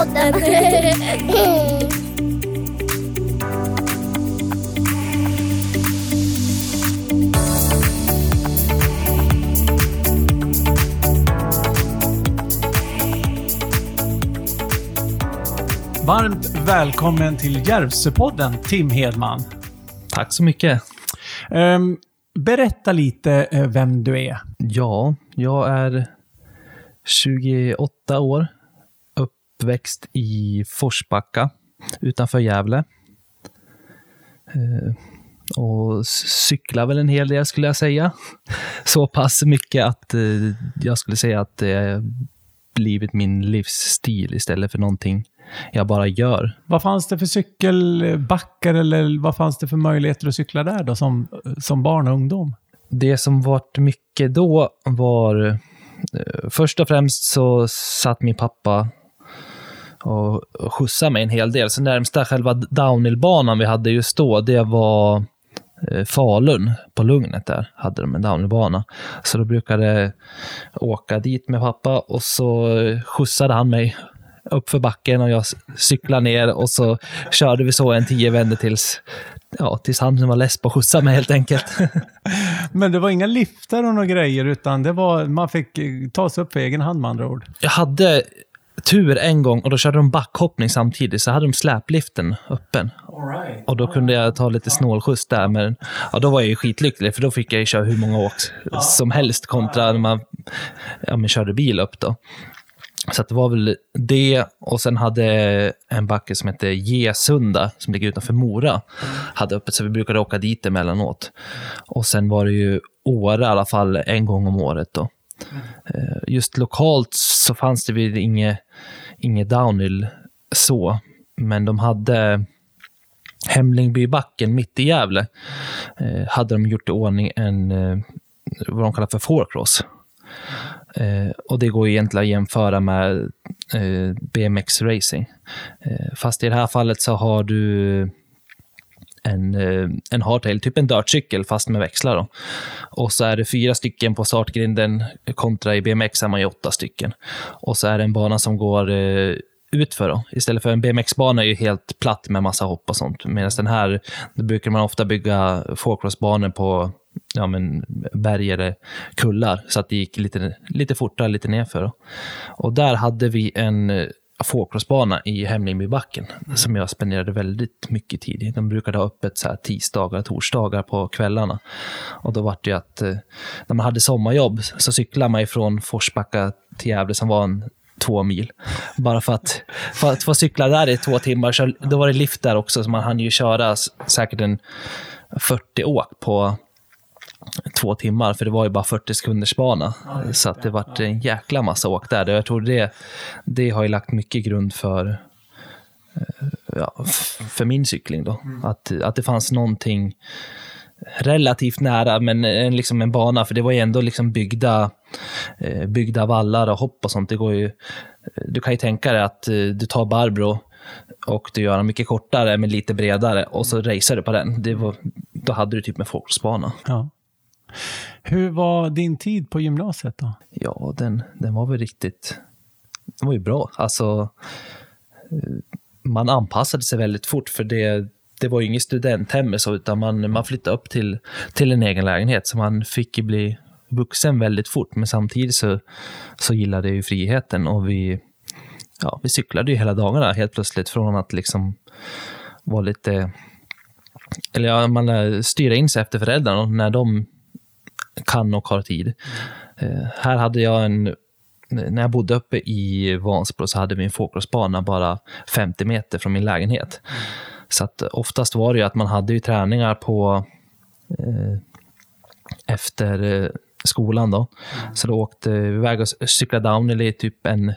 Järvsöpodden. Varmt välkommen till Järvsöpodden, Tim Hedman. Tack så mycket. Ehm, berätta lite eh, vem du är. Ja, jag är 28 år, uppväxt i Forsbacka utanför Gävle. Eh, och cyklar väl en hel del skulle jag säga. Så pass mycket att eh, jag skulle säga att det blivit min livsstil istället för någonting jag bara gör. Vad fanns det för cykelbackar eller vad fanns det för möjligheter att cykla där då som, som barn och ungdom? Det som vart mycket då var eh, först och främst så satt min pappa och skjutsade mig en hel del. Så närmsta själva downhillbanan vi hade just då, det var eh, Falun på Lugnet där hade de en downhillbana. Så då brukade jag åka dit med pappa och så skjutsade han mig upp för backen och jag cyklade ner och så körde vi så en tio vändor tills, ja, tills han var less på att skjutsa mig helt enkelt. Men det var inga liftar och några grejer, utan det var, man fick eh, ta sig upp för egen hand med andra ord. Jag hade tur en gång och då körde de backhoppning samtidigt, så hade de släpliften öppen. Och då kunde jag ta lite snålskjuts där, men ja, då var jag ju skitlycklig, för då fick jag köra hur många åk som helst kontra när man ja, men körde bil upp då. Så det var väl det, och sen hade en backe som hette Gesunda, som ligger utanför Mora, hade öppet, så vi brukade åka dit emellanåt. Och sen var det ju Åre i alla fall en gång om året. Då. Eh, just lokalt så fanns det väl inget, inget downhill så, men de hade Hemlingbybacken mitt i Gävle, eh, hade de gjort i ordning en, eh, vad de kallar för fourcross. Eh, och det går egentligen att jämföra med eh, BMX racing. Eh, fast i det här fallet så har du en, eh, en hardtail, typ en dirtcykel fast med växlar. Då. Och så är det fyra stycken på startgrinden kontra i BMX är man ju åtta stycken. Och så är det en bana som går eh, utför. Då. Istället för en BMX-bana är ju helt platt med massa hopp och sånt. Medan den här, då brukar man ofta bygga fourcross-banor på ja, men berg eller kullar, så att det gick lite, lite fortare, lite nerför. Då. Och där hade vi en eh, eh, i Hemlingbybacken som jag spenderade väldigt mycket tid i. De brukade ha öppet så här tisdagar, torsdagar på kvällarna. Och då var det ju att eh, när man hade sommarjobb så cyklade man ifrån Forsbacka till Gävle som var en två mil. Bara för att, för att få cykla där i två timmar. Så då var det lift där också, så man hann ju köra säkert en 40 åk på två timmar, för det var ju bara 40 sekunders bana. Så att det vart en jäkla massa åk där. Jag tror det, det har ju lagt mycket grund för, eh, ja, för min cykling. Då. Att, att det fanns någonting relativt nära, men en, liksom en bana, för det var ju ändå liksom byggda, eh, byggda vallar och hopp och sånt. Det går ju, du kan ju tänka dig att eh, du tar Barbro och du gör den mycket kortare men lite bredare och så racear du på den. Det var, då hade du typ en fokusbana. Ja. Hur var din tid på gymnasiet då? Ja, den, den var väl riktigt... Den var ju bra. Alltså, eh, man anpassade sig väldigt fort, för det, det var ju inget studenthem så, utan man, man flyttade upp till, till en egen lägenhet, så man fick ju bli vuxen väldigt fort, men samtidigt så, så gillade jag ju friheten och vi, ja, vi cyklade ju hela dagarna helt plötsligt från att liksom vara lite... Eller ja, man styrde styra in sig efter föräldrarna och när de kan och har tid. Eh, här hade jag en, när jag bodde uppe i Vansbro så hade vi en fokusbana bara 50 meter från min lägenhet. Så att oftast var det ju att man hade ju träningar på eh, efter eh, skolan då. Så då åkte vi iväg och cyklade down i typ en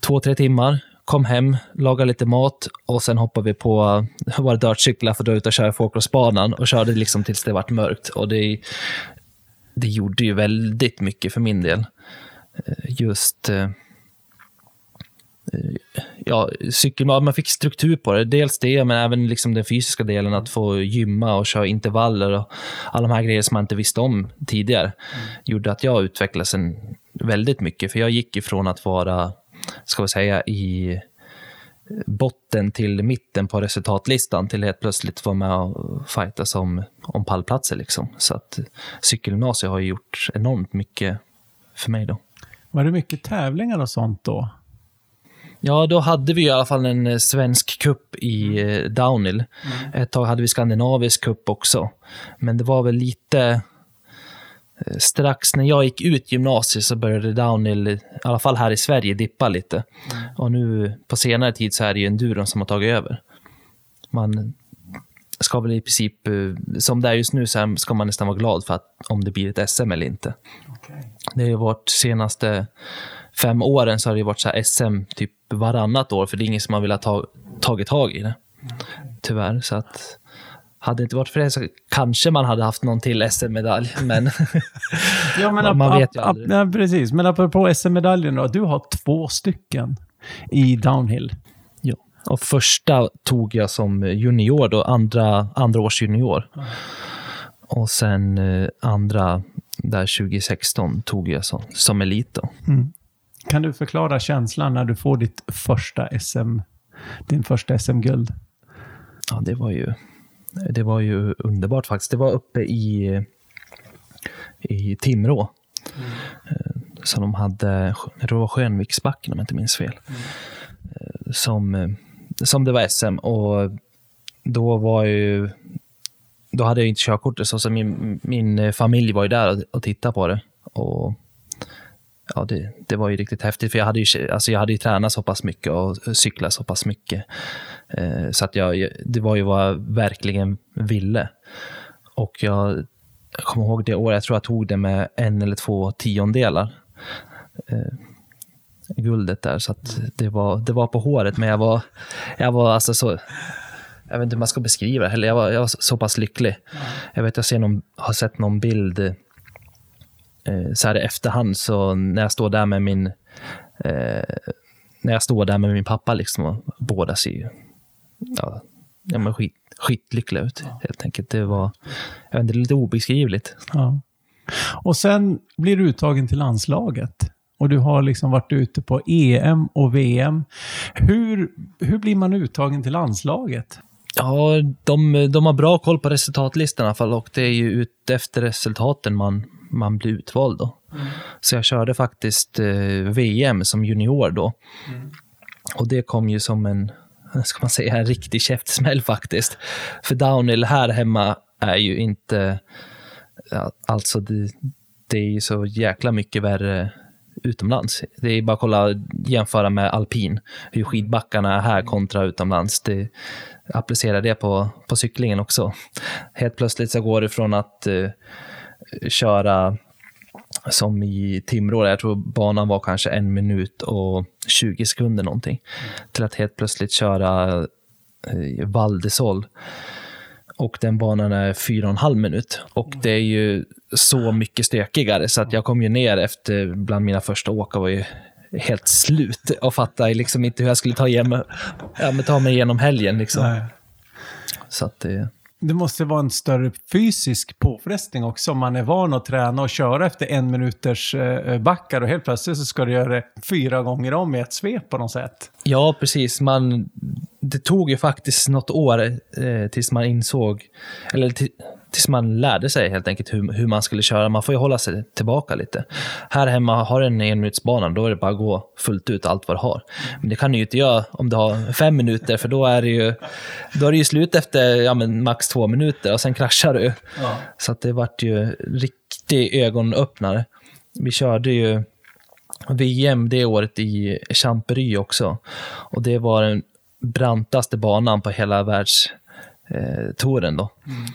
två, tre timmar. Kom hem, lagade lite mat och sen hoppade vi på våra dirtcyklar för att dra ut och köra fokusbanan och körde liksom tills det vart mörkt. Och det, det gjorde ju väldigt mycket för min del. Eh, Just eh, eh, ja, cykel, man fick struktur på det. Dels det, men även liksom den fysiska delen, att få gymma och köra intervaller och alla de här grejerna som man inte visste om tidigare, gjorde att jag utvecklades en, väldigt mycket. För jag gick ifrån att vara, ska vi säga, i botten till mitten på resultatlistan till helt plötsligt vara med och fightas om, om pallplatser. Liksom. Så att cykelgymnasiet har gjort enormt mycket för mig då. Var det mycket tävlingar och sånt då? Ja, då hade vi i alla fall en svensk kupp i eh, downhill. Mm. Ett tag hade vi skandinavisk kupp också. Men det var väl lite Eh, strax när jag gick ut gymnasiet så började downhill, i alla fall här i Sverige, dippa lite. Mm. Och nu på senare tid så är det ju enduron som har tagit över. Man ska väl i princip, eh, som det är just nu, så ska man nästan vara glad för att om det blir ett SM eller inte. Okay. Det har varit senaste fem åren så har det varit så SM typ varannat år, för det är ingen som har velat ta tagit tag i det. Okay. Tyvärr. Så att hade det inte varit för det så kanske man hade haft någon till SM-medalj, men, ja, men man, vet ju aldrig. Ja, precis, men apropå SM-medaljen då, du har två stycken i downhill. Ja, och första tog jag som junior, då, andra, andra års junior. Mm. Och sen eh, andra, där 2016, tog jag som, som elit. Då. Mm. Kan du förklara känslan när du får ditt första SM, din första SM-guld? Ja, det var ju det var ju underbart faktiskt. Det var uppe i, i Timrå. Eh, mm. Så de hade, det var Skönviksbacken om jag inte minns fel. Mm. Som, eh, som det var SM och då var ju då hade jag inte körkortet, så, så min, min familj var ju där och, och tittade på det. Och ja, det, det var ju riktigt häftigt, för jag hade ju, alltså jag hade ju tränat så pass mycket och cyklat så pass mycket. Eh, så att jag, det var ju vad jag verkligen ville. Och jag, jag kommer ihåg det året, jag tror jag tog det med en eller två tiondelar. Eh, guldet där, så att det var, det var på håret, men jag var, jag var alltså så jag vet inte hur man ska beskriva det, jag var, jag var så pass lycklig. Jag vet, jag ser någon, har sett någon bild eh, så här i efterhand, så när jag står där med min eh, när jag står där med min pappa, liksom, och båda ser ju ja, ja, men skit, skitlyckliga ut, ja. helt enkelt. Det var jag vet inte, lite obeskrivligt. Ja. Och sen blir du uttagen till landslaget. Och du har liksom varit ute på EM och VM. Hur, hur blir man uttagen till landslaget? Ja, de, de har bra koll på resultatlistan i alla fall och det är ju ut efter resultaten man, man blir utvald. Då. Mm. Så jag körde faktiskt eh, VM som junior då. Mm. Och det kom ju som en, ska man säga, en riktig käftsmäll faktiskt. För downhill här hemma är ju inte, alltså det, det är ju så jäkla mycket värre utomlands. Det är bara att kolla, jämföra med alpin, hur skidbackarna är här kontra utomlands. Det, applicera det på, på cyklingen också. Helt plötsligt så går det från att uh, köra som i Timrå, jag tror banan var kanske en minut och 20 sekunder någonting, till att helt plötsligt köra uh, Val de Sol. Och den banan är fyra och en halv minut. Och det är ju så mycket stökigare, så att jag kom ju ner efter, bland mina första åk var ju helt slut och fattade liksom inte hur jag skulle ta, igen, ja, ta mig igenom helgen. Liksom. Så att det... Det måste vara en större fysisk påfrestning också. Om man är van att träna och köra efter en minuters eh, backar och helt plötsligt så ska du göra det fyra gånger om i ett svep på något sätt. Ja, precis. Man, det tog ju faktiskt något år eh, tills man insåg, eller till, tills man lärde sig helt enkelt hur, hur man skulle köra. Man får ju hålla sig tillbaka lite. Här hemma har du en enminutsbana, då är det bara att gå fullt ut allt vad du har. Men det kan du ju inte göra om du har fem minuter, för då är det ju, då är det ju slut efter ja, men max två minuter och sen kraschar du. Ja. Så det vart ju riktig ögonöppnare. Vi körde ju VM det året i Champery också. Och det var den brantaste banan på hela världstouren. Eh, mm.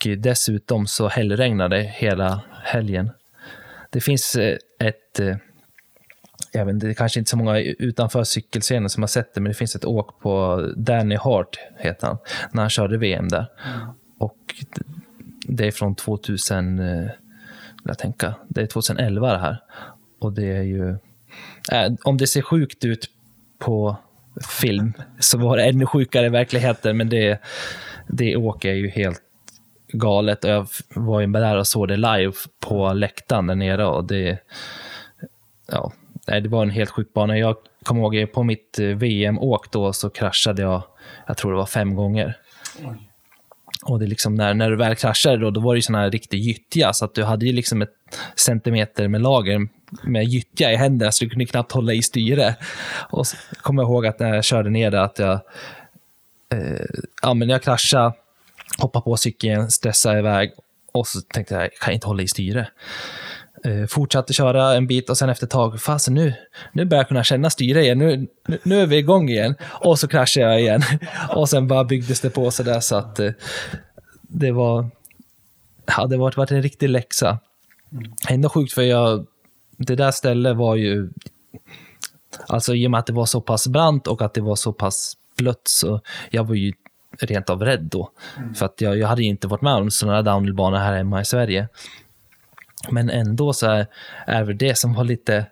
Och dessutom så hällregnade hela helgen. Det finns eh, ett, eh, jag vet det är kanske inte så många utanför cykelscenen som har sett det, men det finns ett åk på Danny Hart, heter han, när han körde VM där. Mm. Och det är från 2000, jag tänka, det är 2011 det här. Och det är ju, om det ser sjukt ut på film så var det ännu sjukare i verkligheten, men det, det åker ju helt galet. Och jag var ju där och såg det live på läktaren där nere och det, ja, det var en helt sjuk bana. Jag kommer ihåg på mitt eh, VM-åk då så kraschade jag, jag tror det var fem gånger. Och det liksom när, när du väl kraschade då, då var det sån här riktig gyttja, så att du hade ju liksom ett centimeter med lager med gyttja i händerna, så du kunde knappt hålla i styre. Och så kommer jag ihåg att när jag körde ner det, att jag, eh, ja, men jag kraschade, hoppade på cykeln, stressade iväg och så tänkte jag, jag kan inte hålla i styre. Eh, fortsatte köra en bit och sen efter ett tag, fasen nu, nu börjar jag kunna känna styre igen, nu, nu, nu är vi igång igen. Och så kraschade jag igen. Och sen bara byggdes det på sådär så att eh, det var, ja, det var varit en riktig läxa. Ändå sjukt för jag, det där stället var ju, alltså i och med att det var så pass brant och att det var så pass blött så jag var ju rent av rädd då. För att jag, jag hade inte varit med om sådana downhillbanor här hemma i Sverige. Men ändå så är, är det det som var lite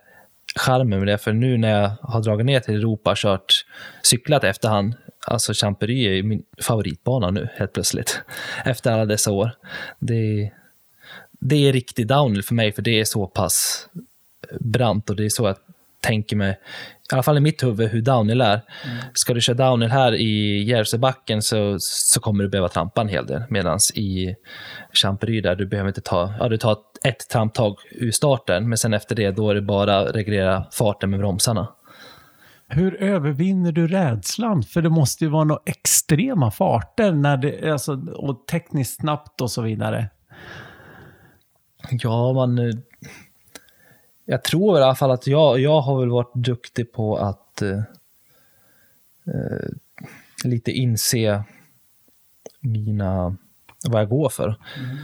charmen med det. För nu när jag har dragit ner till Europa och kört, cyklat efterhand, alltså Champery är ju min favoritbana nu helt plötsligt. Efter alla dessa år. Det, det är riktig downhill för mig, för det är så pass brant och det är så jag tänker mig, i alla fall i mitt huvud, hur downhill är. Mm. Ska du köra downhill här i Järvsöbacken så, så kommer du behöva trampa en hel del. Medan i Champery där du behöver inte ta, ja du tar ett tramptag ur starten, men sen efter det då är det bara reglera farten med bromsarna. Hur övervinner du rädslan? För det måste ju vara några extrema farter när det, alltså, och tekniskt snabbt och så vidare. Ja, man... Jag tror i alla fall att jag, jag har väl varit duktig på att eh, eh, lite inse mina, vad jag går för. Mm.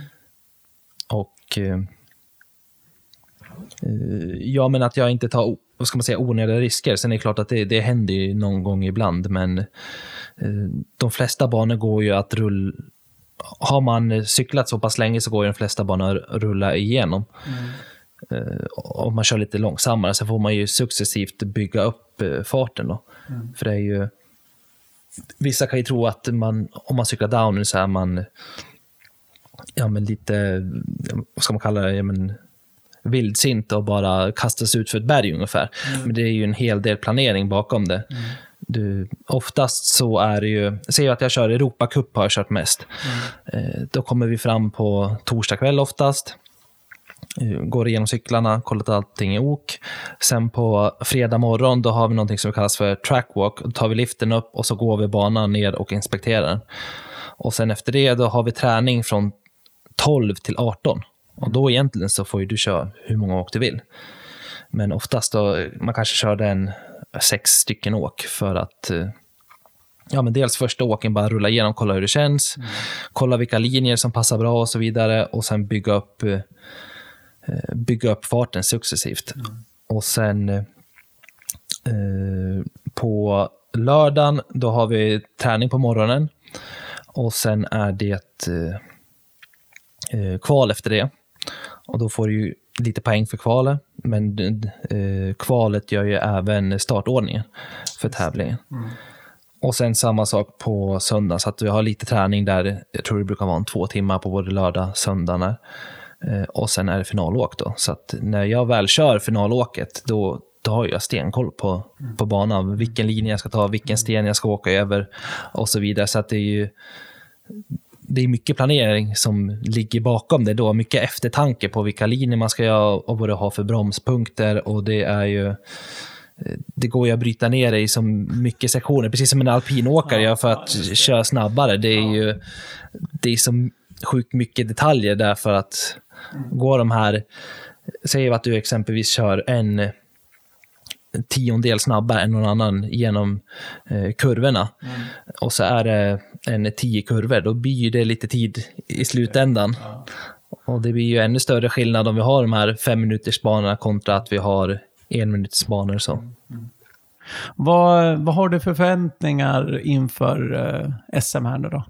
Och eh, eh, ja, men att jag inte tar vad ska man säga, onödiga risker. Sen är det klart att det, det händer ju någon gång ibland, men eh, de flesta banor går ju att rulla har man cyklat så pass länge så går ju de flesta banor att rulla igenom. Mm. Uh, om man kör lite långsammare så får man ju successivt bygga upp uh, farten. Då. Mm. För det är ju... Vissa kan ju tro att man, om man cyklar down så är man ja, men lite, vad ska man kalla det, ja, men, vildsint och bara kastas ut för ett berg ungefär. Mm. Men det är ju en hel del planering bakom det. Mm. Du, oftast så är det ju, säg att jag kör Europacup har jag kört mest. Mm. Eh, då kommer vi fram på torsdag kväll oftast. Går igenom cyklarna, kollar att allting är ok. Sen på fredag morgon då har vi något som kallas för trackwalk. Då tar vi liften upp och så går vi banan ner och inspekterar den. Och sen efter det då har vi träning från 12 till 18. Och då egentligen så får ju du köra hur många åk du vill. Men oftast då, man kanske kör den sex stycken åk för att eh, ja, men dels första åken bara rulla igenom, kolla hur det känns, mm. kolla vilka linjer som passar bra och så vidare och sen bygga upp, eh, bygga upp farten successivt. Mm. Och sen eh, på lördagen, då har vi träning på morgonen och sen är det eh, kval efter det. Och då får du ju lite poäng för kvalet, men eh, kvalet gör ju även startordningen för tävlingen. Mm. Och sen samma sak på söndag, så att vi har lite träning där. Jag tror det brukar vara en två timmar på både lördag och söndag. Eh, och sen är det finalåk då. Så att när jag väl kör finalåket, då, då har jag stenkoll på, på banan. Vilken linje jag ska ta, vilken sten jag ska åka över och så vidare. Så det är ju det är mycket planering som ligger bakom det då. Mycket eftertanke på vilka linjer man ska göra och vad det har för bromspunkter. Och det är ju... Eh, det går ju att bryta ner det i så mycket sektioner, precis som en alpinåkare gör för att köra snabbare. Det är ju det är så sjukt mycket detaljer där för att gå de här... Säg att du exempelvis kör en tiondel snabbare än någon annan genom eh, kurvorna. Mm. Och så är det en tio kurvor, då blir det lite tid i slutändan. Ja. Och det blir ju ännu större skillnad om vi har de här fem minuters banorna kontra att vi har en minuters banor. Så. Mm. Vad, vad har du för förväntningar inför eh, SM här nu då?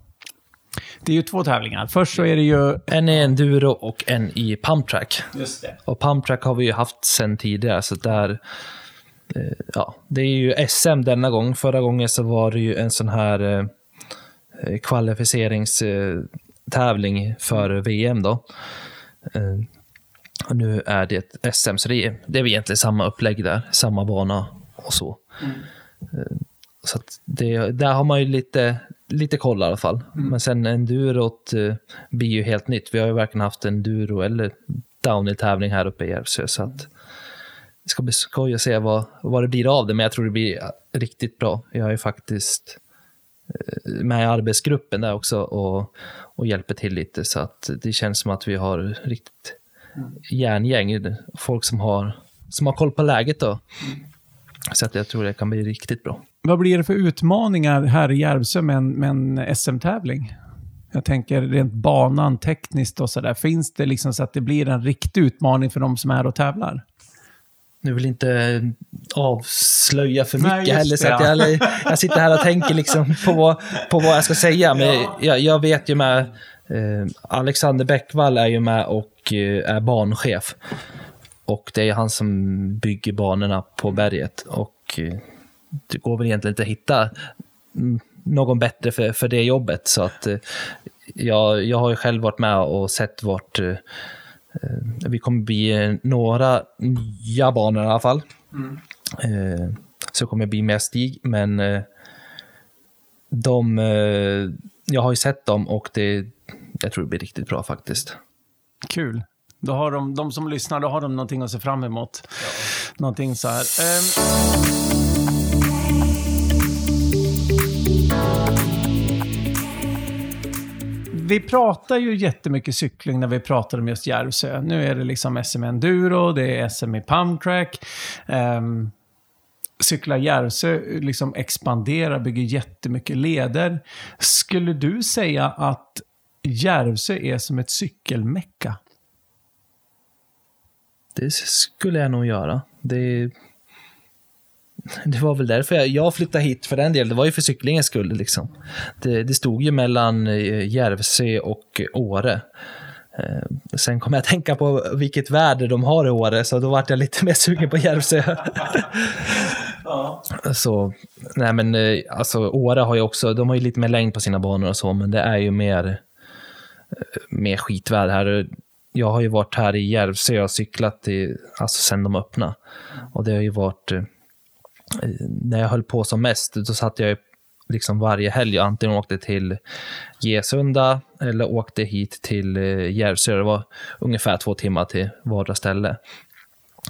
Det är ju två tävlingar. Först så är det ju... En i enduro och en i pumptrack. Just det. Och pumptrack har vi ju haft sen tidigare, så där Eh, ja, det är ju SM denna gång. Förra gången så var det ju en sån här eh, eh kvalificeringstävling för VM då. Eh, och nu är det ett SM, så det är, det är egentligen samma upplägg där, samma bana och så. Eh, så att det, där har man ju lite, lite koll i alla fall. Men sen endurot eh, blir ju helt nytt. Vi har ju varken haft enduro eller downhill-tävling här uppe i Järvsö. Så att det ska bli skoj att se vad, vad det blir av det, men jag tror det blir riktigt bra. Jag är ju faktiskt eh, med i arbetsgruppen där också och, och hjälper till lite, så att det känns som att vi har riktigt järngäng, folk som har, som har koll på läget då. Så att jag tror det kan bli riktigt bra. Vad blir det för utmaningar här i Järvsö med en, en SM-tävling? Jag tänker rent banan, tekniskt och sådär. Finns det liksom så att det blir en riktig utmaning för de som är och tävlar? Nu vill inte avslöja för mycket Nej, heller, så att ja. jag, jag sitter här och tänker liksom på, vad- på vad jag ska säga. Men jag, jag vet ju med, eh, Alexander Bäckvall är ju med och eh, är banchef. Och det är han som bygger banorna på berget. Och eh, det går väl egentligen inte att hitta mm, någon bättre för, för det jobbet. Så att eh, jag, jag har ju själv varit med och sett vart eh, eh, vi kommer bli några nya banor i alla fall. Eh, så kommer det bli mer stig, men de, jag har ju sett dem och det, jag tror det blir riktigt bra faktiskt. Kul. Då har de, de som lyssnar, då har de någonting att se fram emot. Någonting så här. Ehm. Vi pratar ju jättemycket cykling när vi pratar om just Järvsö. Nu är det liksom SM Enduro, det är SM i Pumptrack. Um, Cykla Järvsö liksom expanderar, bygger jättemycket leder. Skulle du säga att Järvsö är som ett cykelmecka? Det skulle jag nog göra. Det, det var väl därför jag, jag flyttade hit för den delen. Det var ju för cyklingens skull. Liksom. Det, det stod ju mellan eh, Järvsö och Åre. Eh, Sen kom jag att tänka på vilket väder de har i Åre, så då vart jag lite mer sugen på Järvsö. Så, nej men eh, alltså Åre har ju också, de har ju lite mer längd på sina banor och så, men det är ju mer, mer skitväder här. Jag har ju varit här i Järvsö och cyklat i, alltså sen de öppnade. Och det har ju varit, när jag höll på som mest, då satt jag liksom varje helg och antingen åkte till Gesunda eller åkte hit till eh, Järvsö. Det var ungefär två timmar till vardera ställe.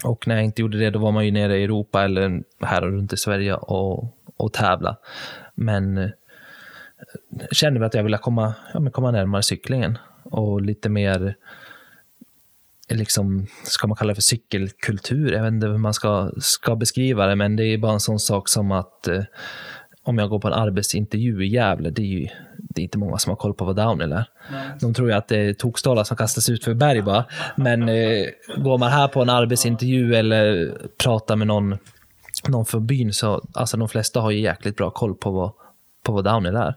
Och när jag inte gjorde det, då var man ju nere i Europa eller här och runt i Sverige och, och tävla. Men eh, kände väl att jag ville komma, ja, men komma närmare cyklingen och lite mer, liksom, ska man kalla det för cykelkultur? Jag vet inte hur man ska, ska beskriva det, men det är bara en sån sak som att eh, om jag går på en arbetsintervju i Gävle, det är ju det är inte många som har koll på vad downhill är. De tror ju att det är tokstollar som kastas ut för berg bara. Men eh, går man här på en arbetsintervju eller pratar med någon, någon för byn så alltså de flesta har ju jäkligt bra koll på vad, på vad downhill är.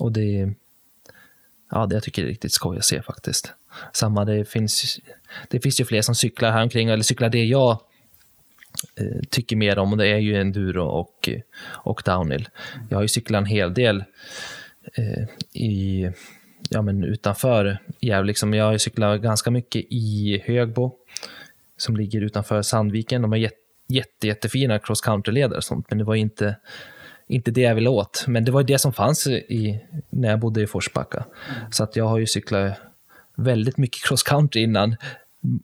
Och det, ja, det jag tycker det är riktigt skoj att se faktiskt. Samma, det finns, det finns ju fler som cyklar här omkring eller cyklar det jag eh, tycker mer om och det är ju enduro och, eh, och downhill. Jag har ju cyklat en hel del eh, i, ja, men utanför Gävle. Liksom, jag har ju cyklat ganska mycket i Högbo som ligger utanför Sandviken. De har jätte, jätte, jättefina cross country-leder och sånt, men det var inte, inte det jag ville åt. Men det var det som fanns i, när jag bodde i Forsbacka. Så att jag har ju cyklat väldigt mycket cross country innan,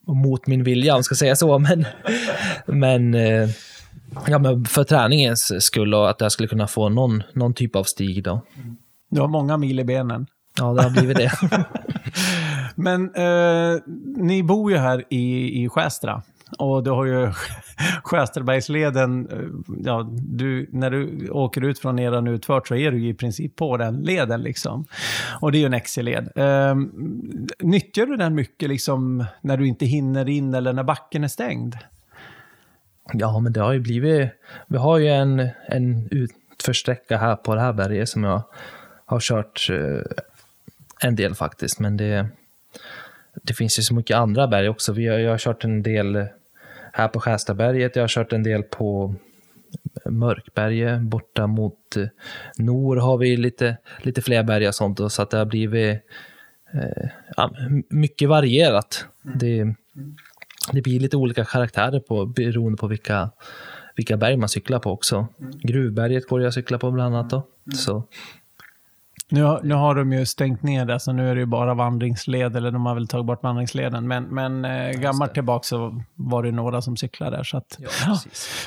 mot min vilja om jag ska säga så. Men, men, eh, ja, men för träningens skull och att jag skulle kunna få någon, någon typ av stig. Då. Du har många mil i benen. Ja, det har blivit det. Men eh, ni bor ju här i, i Skästra. Och du har ju Skästerbergsleden, eh, ja, du, när du åker ut från eran utfört så är du ju i princip på den leden. Liksom. Och det är ju en XC-led. Ehm, nyttjar du den mycket liksom, när du inte hinner in eller när backen är stängd? Ja, men det har ju blivit... Vi har ju en, en utförsträcka här på det här berget som jag har kört eh, en del faktiskt, men det, det finns ju så mycket andra berg också. Vi har, jag har kört en del här på Skärstaberget, jag har kört en del på Mörkberget, borta mot eh, Nor har vi lite, lite fler berg och sånt, och så att det har blivit eh, mycket varierat. Det, det blir lite olika karaktärer på, beroende på vilka, vilka berg man cyklar på också. Gruvberget går det att cykla på bland annat. Då. Så, Nu, har- nu har de ju stängt ner det, så nu är det ju bara vandringsled, eller de har väl tagit bort vandringsleden. Men, men eh, gammalt tillbaka så var det några som cyklade där. Så att,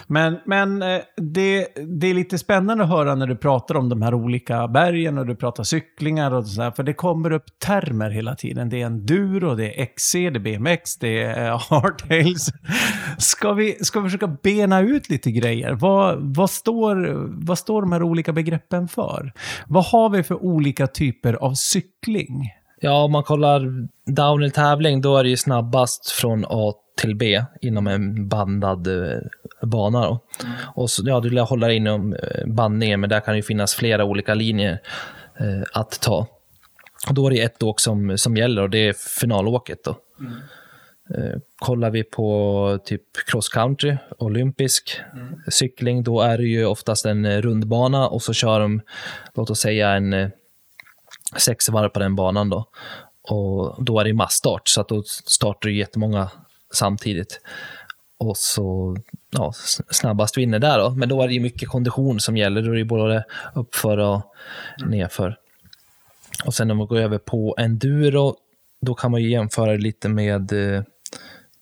Men, men eh, det, det är lite spännande att höra när du pratar om de här olika bergen och du pratar cyklingar och så här, för det kommer upp termer hela tiden. Det är enduro, det är XC, det är BMX, det är eh, hardtails. Ska vi, ska vi försöka bena ut lite grejer? Vad, vad, står, vad står de här olika begreppen för? Vad har vi för olika typer av cykling? Ja, om man kollar downhill-tävling, då är det ju snabbast från A till B inom en bandad eh, bana. Då. Och så, ja, du dig inom eh, bandningen, men där kan det finnas flera olika linjer eh, att ta. Och då är det ett åk som, som gäller och det är finalåket. Då. Eh, kollar vi på typ cross country, olympisk cykling, då är det ju oftast en eh, rundbana och så kör de, låt oss säga en sex varv på den banan då. Och då är det massstart, så att då startar det jättemånga samtidigt. Och så ja, snabbast vinner där då. Men då är det ju mycket kondition som gäller. Då är det ju både uppför och nedför. Och sen om man går över på enduro, då kan man ju jämföra det lite med eh,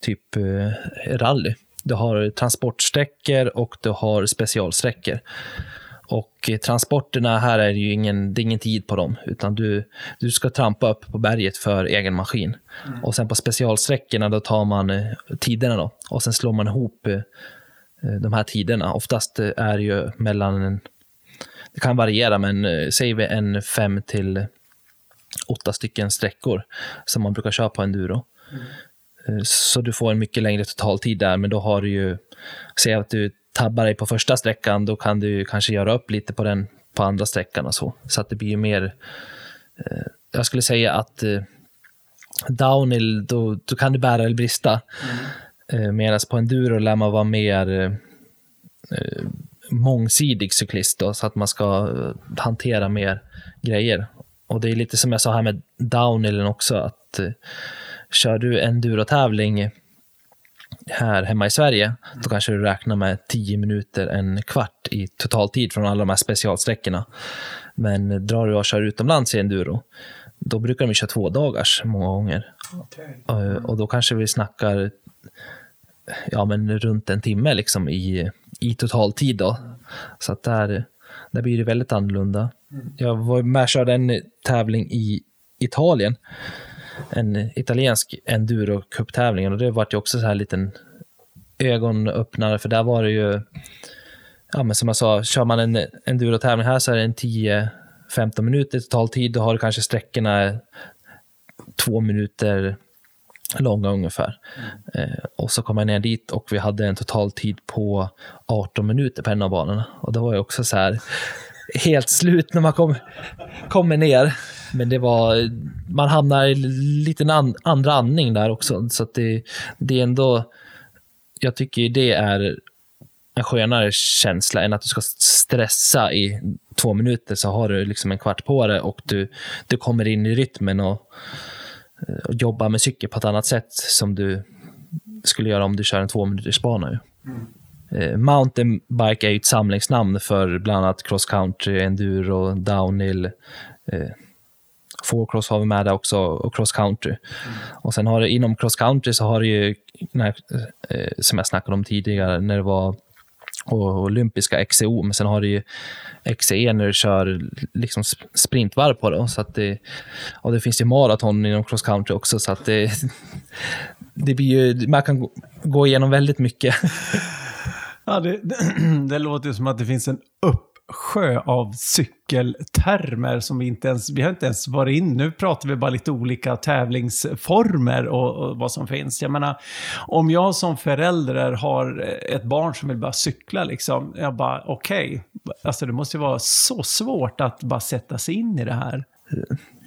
typ eh, rally. Du har transportsträckor och du har specialsträckor. Och transporterna här är det ju ingen, det är ingen tid på dem, utan du, du ska trampa upp på berget för egen maskin. Och sen på specialsträckorna då tar man eh, tiderna då och sen slår man ihop eh, eh, de här tiderna. Oftast är det ju mellan, en, det kan variera, men säger vi en fem till åtta stycken sträckor som man brukar köra på enduro. Eh, Så du får en mycket längre totaltid där, men då har du ju, säg att du tabbar dig på första sträckan, då kan du kanske göra upp lite på den på andra sträckan och så. Så att det blir ju mer, eh, jag skulle säga att eh, downhill, då, då kan det bära eller brista. Eh, Medan på enduro lär man vara mer eh, eh, mångsidig cyklist, då, så att man ska eh, hantera mer grejer. Och det är lite som jag sa här med downhillen också, att kör du enduro-tävling här hemma i Sverige, då kanske du räknar med 10 minuter, en kvart i totaltid från alla de här specialsträckorna. Men drar du och kör utomlands i enduro, då brukar de köra två dagars många gånger. Eh, Och då kanske vi snackar ja, men runt en timme liksom i, i totaltid. Då. Så att där, där blir det väldigt annorlunda. Jag var med och körde en tävling i Italien. En italiensk enduro-cuptävling och det var ju också så här liten ögonöppnare för där var det ju, ja men som jag sa, kör man en enduro-tävling här så är det en 10-15 minuter totaltid, då har du kanske sträckorna två minuter långa ungefär. Eh, och så kom jag ner dit och vi hade en totaltid på 18 minuter på en av banorna. Och det var ju också så här helt slut när man kom, kommer ner. Men det var, man hamnar i lite an, andra andning där också. Så att det, det är ändå, jag tycker det är en skönare känsla än att du ska stressa i två minuter så har du liksom en kvart på dig och du, du kommer in i rytmen och, och jobbar med cykel på ett annat sätt som du skulle göra om du kör en två minuters bana. Mm. Mountainbike är ju ett samlingsnamn för bland annat cross country, enduro, downhill. Eh, Eh, Fourcross har vi med där också och cross country. Och sen har det inom cross country så har det ju, när, eh, som jag snackade om tidigare, när det var och olympiska XCO, men sen har du ju XCE när du kör liksom sprintvarv på det. Så att det. Och det finns ju maraton inom cross country också, så att det, det blir ju, man kan gå- igenom väldigt mycket. Ja, det, det låter ju som att det finns en upp sjö av cykeltermer som vi inte ens, vi har inte ens varit in. Nu pratar vi bara lite olika tävlingsformer och, och vad som finns. Jag menar, om jag som förälder har ett barn som vill börja cykla, liksom, jag bara okej, alltså det måste ju vara så svårt att bara sätta sig in i det här.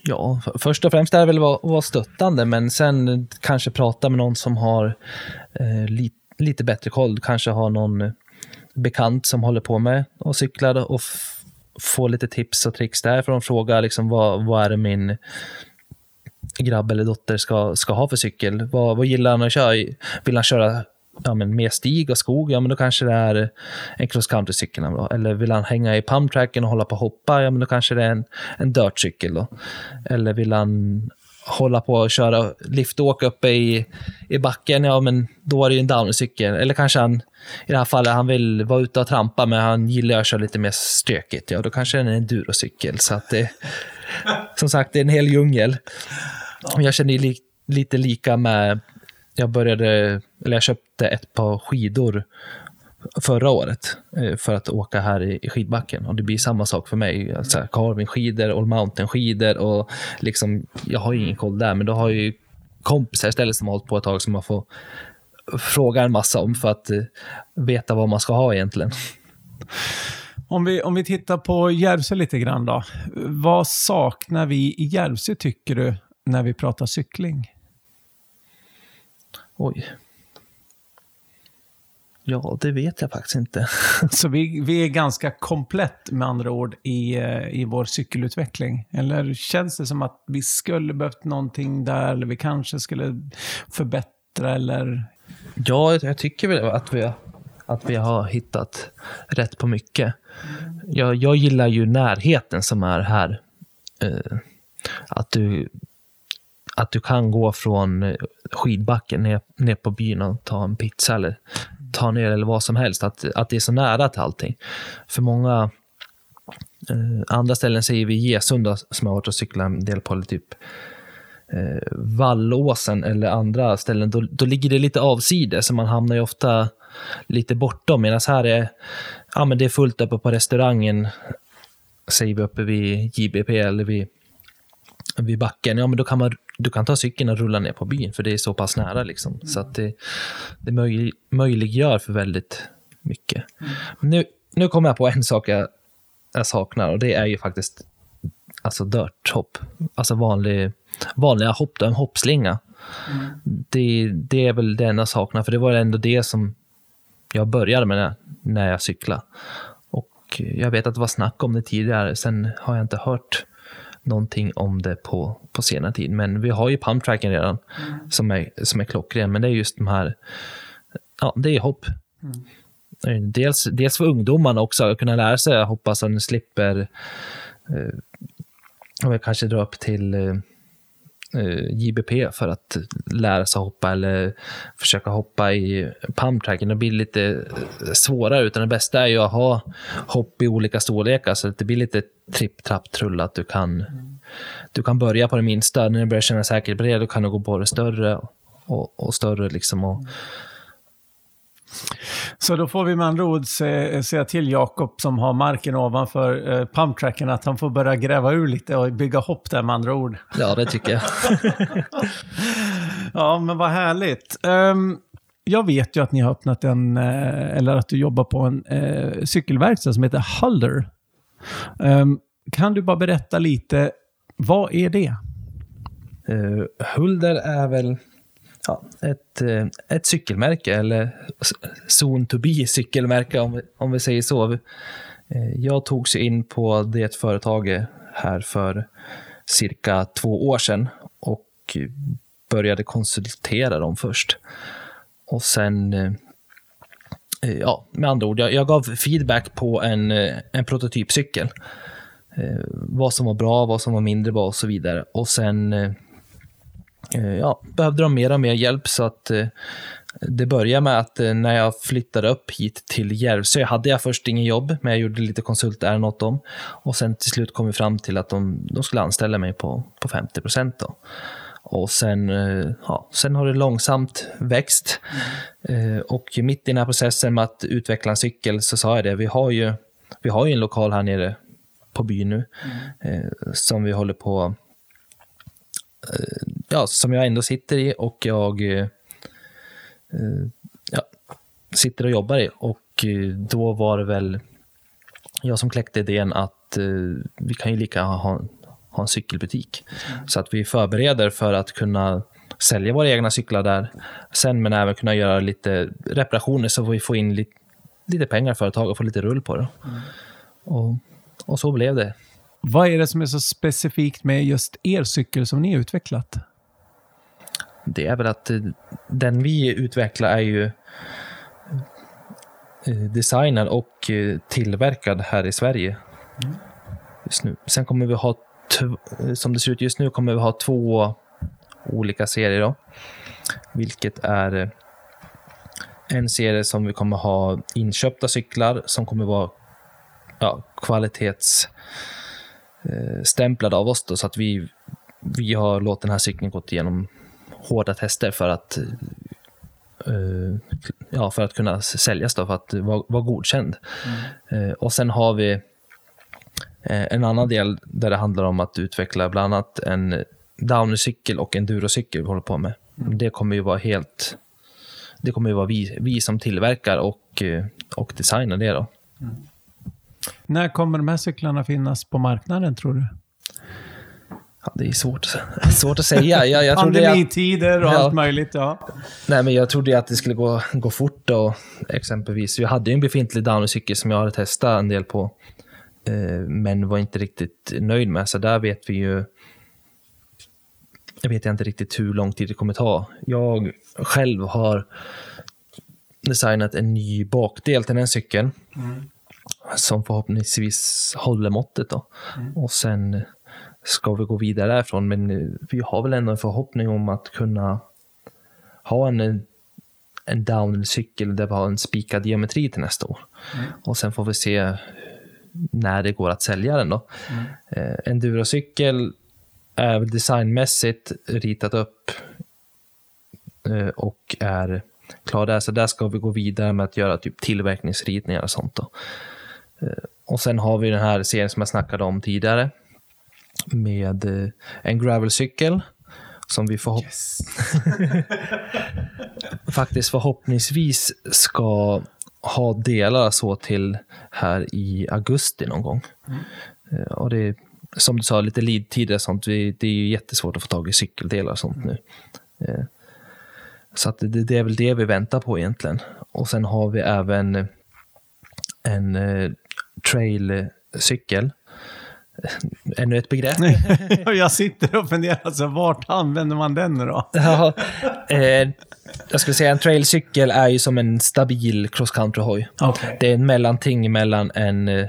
Ja, först och främst är det väl att vara- vara stöttande, men sen kanske prata med någon som har eh, lite lite bättre koll. Kanske har någon eh, bekant som håller på med och cyklar och få lite tips och tricks därifrån. Fråga liksom, vad, vad är det min grabb eller dotter ska, ska ha för cykel? Vad, vad gillar han att köra? Vill han köra ja, men mer stig och skog, ja men då kanske det är en cross country-cykel. Eller vill han hänga i pumptracken och hålla på och hoppa, ja men då kanske det är en, en dirtcykel. Eller vill han hålla på och köra liftåk uppe i, i backen, ja men då är det ju en downcykel. Eller kanske han, i det här fallet, han vill vara ute och trampa men han gillar att köra lite mer stökigt. Ja, då kanske det är en endurocykel. Så att det, som sagt, det är en hel djungel. Jag känner li, lite lika med, jag började, eller jag köpte ett par skidor förra året eh, för att åka här i skidbacken. Och det blir samma sak för mig. Alltså, Carving-skidor, All Mountain-skidor och liksom, jag har ju ingen koll där, men då har jag ju kompisar istället som har hållit på ett tag som man får fråga en massa om för att eh, veta vad man ska ha egentligen. Om vi, om vi tittar på Järvsö lite grann då. Vad saknar vi i Järvsö tycker du när vi pratar cykling? Oj. Ja, det vet jag faktiskt inte. Så vi, vi är ganska komplett med andra ord i, eh, i vår cykelutveckling? Eller känns det som att vi skulle behövt någonting där, eller vi kanske skulle förbättra, eller? Ja, jag tycker väl att vi, att vi har hittat rätt på mycket. Jag, jag gillar ju närheten som är här. Eh, att du att du kan gå från eh, skidbacken ner, ner på byn och ta en pizza eller ta ner eller vad som helst. Att, att det är så nära till allting. För många eh, andra ställen säger vi Gesunda som jag har varit och cyklat en del på, eller typ eh, Vallåsen eller andra ställen, då, då ligger det lite avsides, så man hamnar ju ofta lite bortom. Medan här är, ja, men det är fullt uppe på restaurangen, säger vi uppe vid JBP eller vid, vid backen. Ja, men då kan man du kan ta cykeln och rulla ner på byn, för det är så pass nära. Liksom. Mm. Så att det, det möj, möjliggör för väldigt mycket. Mm. Nu, nu kommer jag på en sak jag, jag saknar och det är ju faktiskt alltså dirt-hopp. Alltså vanlig, vanliga hopp, en hoppslinga. Mm. Det, det är väl det enda jag saknar, för det var ändå det som jag började med när, när jag cyklade. Och jag vet att det var snack om det tidigare, sen har jag inte hört någonting om det på, på senare tid. Men vi har ju pumptracken redan mm. som, är, som är klockren. Men det är just de här, ja, det är hopp. Mm. Dels, dels för ungdomarna också, att kunna lära sig hoppa så att de slipper eh, kanske dra upp till eh, Eh, JBP för att lära sig hoppa eller försöka hoppa i pumptracken. Det blir lite eh, svårare, utan det bästa är ju att ha hopp i olika storlekar så att det blir lite tripp, trapp, trull. Att du kan, du kan börja på det minsta. När du börjar känna säkerhet på det, då kan du gå på det större och, och större. Liksom och, så då får vi med andra ord säga till Jakob som har marken ovanför eh, pumptracken att han får börja gräva ur lite och bygga hopp där med andra ord. Ja, det tycker jag. ja, men vad härligt. Um, jag vet ju att ni har öppnat en, eh, eller att du jobbar på en eh, cykelverkstad som heter Hulder. Um, kan du bara berätta lite, vad är det? Uh, Hulder är väl ja, ett, eh, ett cykelmärke, eller soon to be cykelmärke om vi, om vi säger så. Eh, jag tog sig in på det företaget här för cirka två år sedan och började konsultera dem först. Och sen, eh, ja, med andra ord, jag, jag gav feedback på en, en prototypcykel. Vad som var bra, vad som var mindre bra och så vidare. Och sen Eh, ja, behövde de mer och mer hjälp så att eh, det började med att eh, när jag flyttade upp hit till Järvsö hade jag först ingen jobb, men jag gjorde lite konsultärenden åt dem. Och sen till slut kom vi fram till att de, de skulle anställa mig på, på 50 procent. Och sen, ja, sen har det långsamt växt. Mm. Och mitt i den här processen med att utveckla en cykel så sa jag det, vi har ju, vi har ju en lokal här nere på byn nu mm. som vi håller på ja, som jag ändå sitter i och jag eh, ja, sitter och jobbar i. Och eh, då var det väl jag som kläckte idén att eh, vi kan ju lika ha, ha en cykelbutik. Mm. Så att vi förbereder för att kunna sälja våra egna cyklar där. Sen men även kunna göra lite reparationer så vi får in lite, lite pengar i företaget och få lite rull på det. Mm. Och, och så blev det. Vad är det som är så specifikt med just er cykel som ni har utvecklat? det är väl att eh, den vi utvecklar är ju eh, designad och eh, tillverkad här i Sverige. Just nu. Sen kommer vi ha, som det ser ut just nu, kommer vi ha två olika serier. Då, vilket är en serie som vi kommer ha inköpta cyklar som kommer vara ja, kvalitets eh, stämplade av oss då, så att vi, vi har låtit den här cykeln gått igenom hårda tester för att eh, ja, för att kunna säljas då, för att vara, vara godkänd. Eh, och sen har vi eh, en annan del där det handlar om att utveckla bland annat en downercykel och en durocykel vi håller på med. Det kommer ju vara helt det kommer ju vara vi, vi som tillverkar och, eh, och designar det. Då. När kommer de här cyklarna finnas på marknaden tror du? Ja, det är svårt, svårt att säga. Jag, jag Pandemitider och Ja. allt möjligt, ja. nej, men jag trodde att det skulle gå, gå fort. Då, exempelvis. Jag hade ju en befintlig downercykel som jag hade testat en del på. Eh, men var inte riktigt nöjd med. Så där vet vi ju... Jag vet inte riktigt hur lång tid det kommer ta. Jag själv har designat en ny bakdel till den cykeln. Som förhoppningsvis håller måttet. Då. Och sen ska vi gå vidare därifrån. Men eh, vi har väl ändå en förhoppning om att kunna ha en, en downcykel där vi har en spikad geometri till nästa år. Och sen får vi se när det går att sälja den. Då. Eh, En durocykel är designmässigt ritat upp eh, och är klar där. Så där ska vi gå vidare med att göra typ tillverkningsritningar och sånt. Då. Eh, Och sen har vi den här serien som jag snackade om tidigare med eh, en gravelcykel som vi förhopp faktiskt förhoppningsvis ska ha delar så till här i augusti någon gång. Eh, Och det är, som du sa, lite lead-tider och sånt. Vi, det är ju jättesvårt att få tag i cykeldelar och sånt nu. Så att det, det är väl det vi väntar på egentligen. Och sen har vi även en trailcykel. Ännu ett begrepp. Jag sitter och funderar, alltså, vart använder man den då? Ja, eh, jag skulle säga en trailcykel är ju som en stabil cross country-hoj. Okej. Det är en mellanting mellan en eh,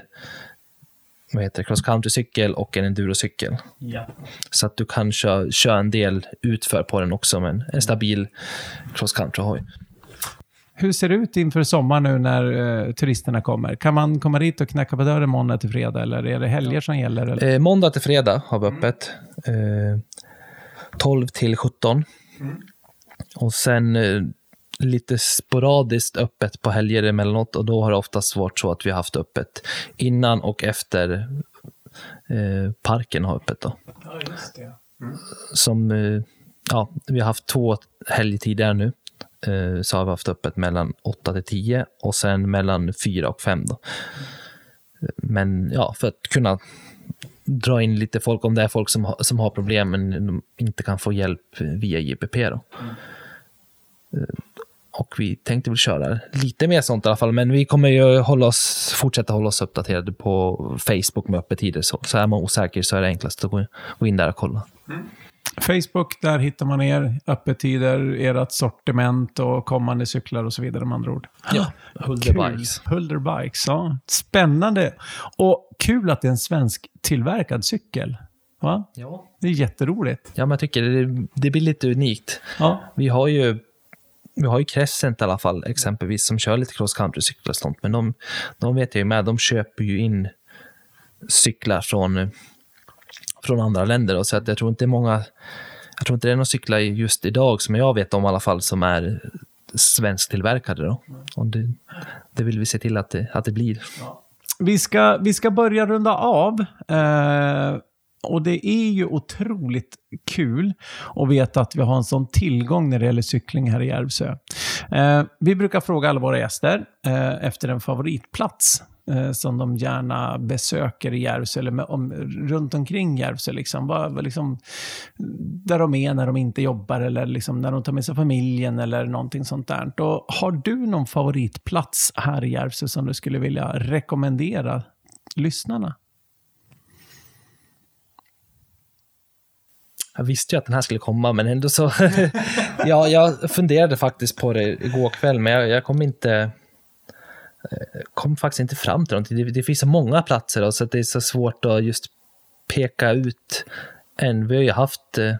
vad heter cross country-cykel och en endurocykel. Ja. Så att du kan köra, köra en del utför på den också, men en stabil cross country-hoj. Hur ser det ut inför sommaren nu när eh, turisterna kommer? Kan man komma dit och knacka på dörren måndag till fredag eller är det helger som gäller? Eller? Eh, måndag till fredag har vi öppet. Eh, 12 till 17. Och sen eh, lite sporadiskt öppet på helger emellanåt och då har det oftast varit så att vi har haft öppet innan och efter eh, parken har öppet. Då. Ja, just det. Som, eh, ja, vi har haft två helger tidigare nu. Eh, så har vi haft öppet mellan 8 till 10 och sen mellan 4 och 5. Då. Men ja, för att kunna dra in lite folk om det är folk som, har- som har problem men inte kan få hjälp via JPP. Då. Mm. Och vi tänkte väl köra lite mer sånt i alla fall, men vi kommer ju hålla oss, fortsätta hålla oss uppdaterade på Facebook med öppettider. Så, så är man osäker så är det enklast att gå, gå in där och kolla. Mm. Facebook, där hittar man er öppettider, ert sortiment och kommande cyklar och så vidare med andra ord. Ja, Hulder Kul. Bikes. Hulder Bikes, ja. Spännande. Och kul att det är en svensk tillverkad cykel. Va? Ja. Det är jätteroligt. ja, men jag tycker det, det blir lite unikt. Ja. Vi har ju vi har ju Crescent i alla fall, exempelvis, som kör lite cross country-cyklar och sånt. Men de, de vet jag ju med, de köper ju in cyklar från, från andra länder. Då, så att jag tror inte det är många, jag tror inte det är några cyklar just idag, som jag vet om i alla fall, som är svensktillverkade. Då. Och det, det vill vi se till att det, att det blir. Vi ska, vi ska börja runda av. Eh, och det är ju otroligt kul att veta att vi har en sån tillgång när det gäller cykling här i Järvsö. Eh, vi brukar fråga alla våra gäster eh, efter en favoritplats eh, som de gärna besöker i Järvsö, eller med, om, runt omkring Järvsö. Liksom. Vad, vad liksom, där de är när de inte jobbar, eller liksom när de tar med sig familjen, eller någonting sånt där. Och har du någon favoritplats här i Järvsö som du skulle vilja rekommendera lyssnarna? jag visste ju att den här skulle komma, men ändå så... ja, jag funderade faktiskt på det igår kväll, men jag, jag kom inte... Eh, kom faktiskt inte fram till någonting. Det, det finns så många platser då, så att det är så svårt att just peka ut en. Vi har ju haft eh,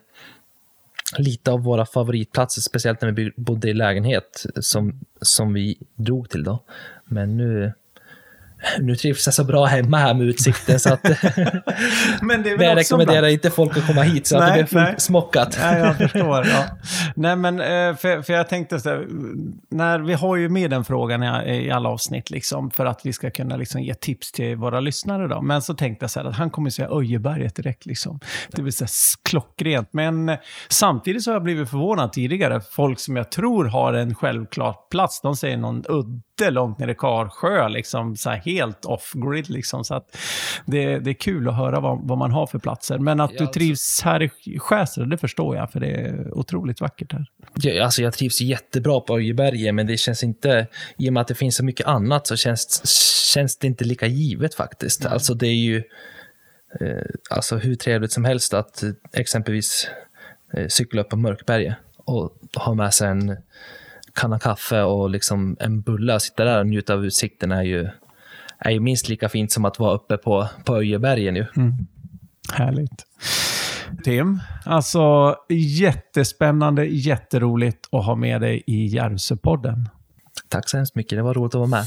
lite av våra favoritplatser, speciellt när vi bodde i lägenhet, som, som vi drog till då. Men nu, nu trivs jag så bra hemma här med utsikten, så att Men det är väl jag rekommenderar bra. inte folk att komma hit, så att Nej, det blir nej. fullsmockat. Ja, jag förstår. Ja. Nej, men eh, för, för jag tänkte så här, när vi har ju med den frågan i, i alla avsnitt, liksom, för att vi ska kunna liksom, ge tips till våra lyssnare. Då. Men så tänkte jag så här, att han kommer säga Öjeberget direkt. Liksom. Det blir så här s- klockrent. Men eh, samtidigt så har jag blivit förvånad tidigare. Folk som jag tror har en självklar plats, de säger någon udde långt nere i Karsjö, liksom, så här helt off-grid. Liksom, så att det, det är kul att höra vad, vad man har för platser. Men att du alltså- trivs här i Skästra, det förstår jag, för det är otroligt vackert här. Jag, alltså jag trivs jättebra på Öjeberget, men det känns inte, i och med att det finns så mycket annat, så känns, känns det inte lika givet faktiskt. Alltså det är ju eh, alltså hur trevligt som helst att eh, exempelvis eh, cykla upp på Mörkberget och ha med sig en kanna kaffe och liksom en bulle och sitta där och njuta av utsikten är ju, är ju minst lika fint som att vara uppe på, på Öjeberget nu. Härligt. Tim, alltså jättespännande, jätteroligt att ha med dig i Järvsöpodden. Tack så hemskt mycket, det var roligt att vara med.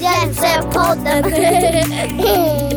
Hjälpsepodden.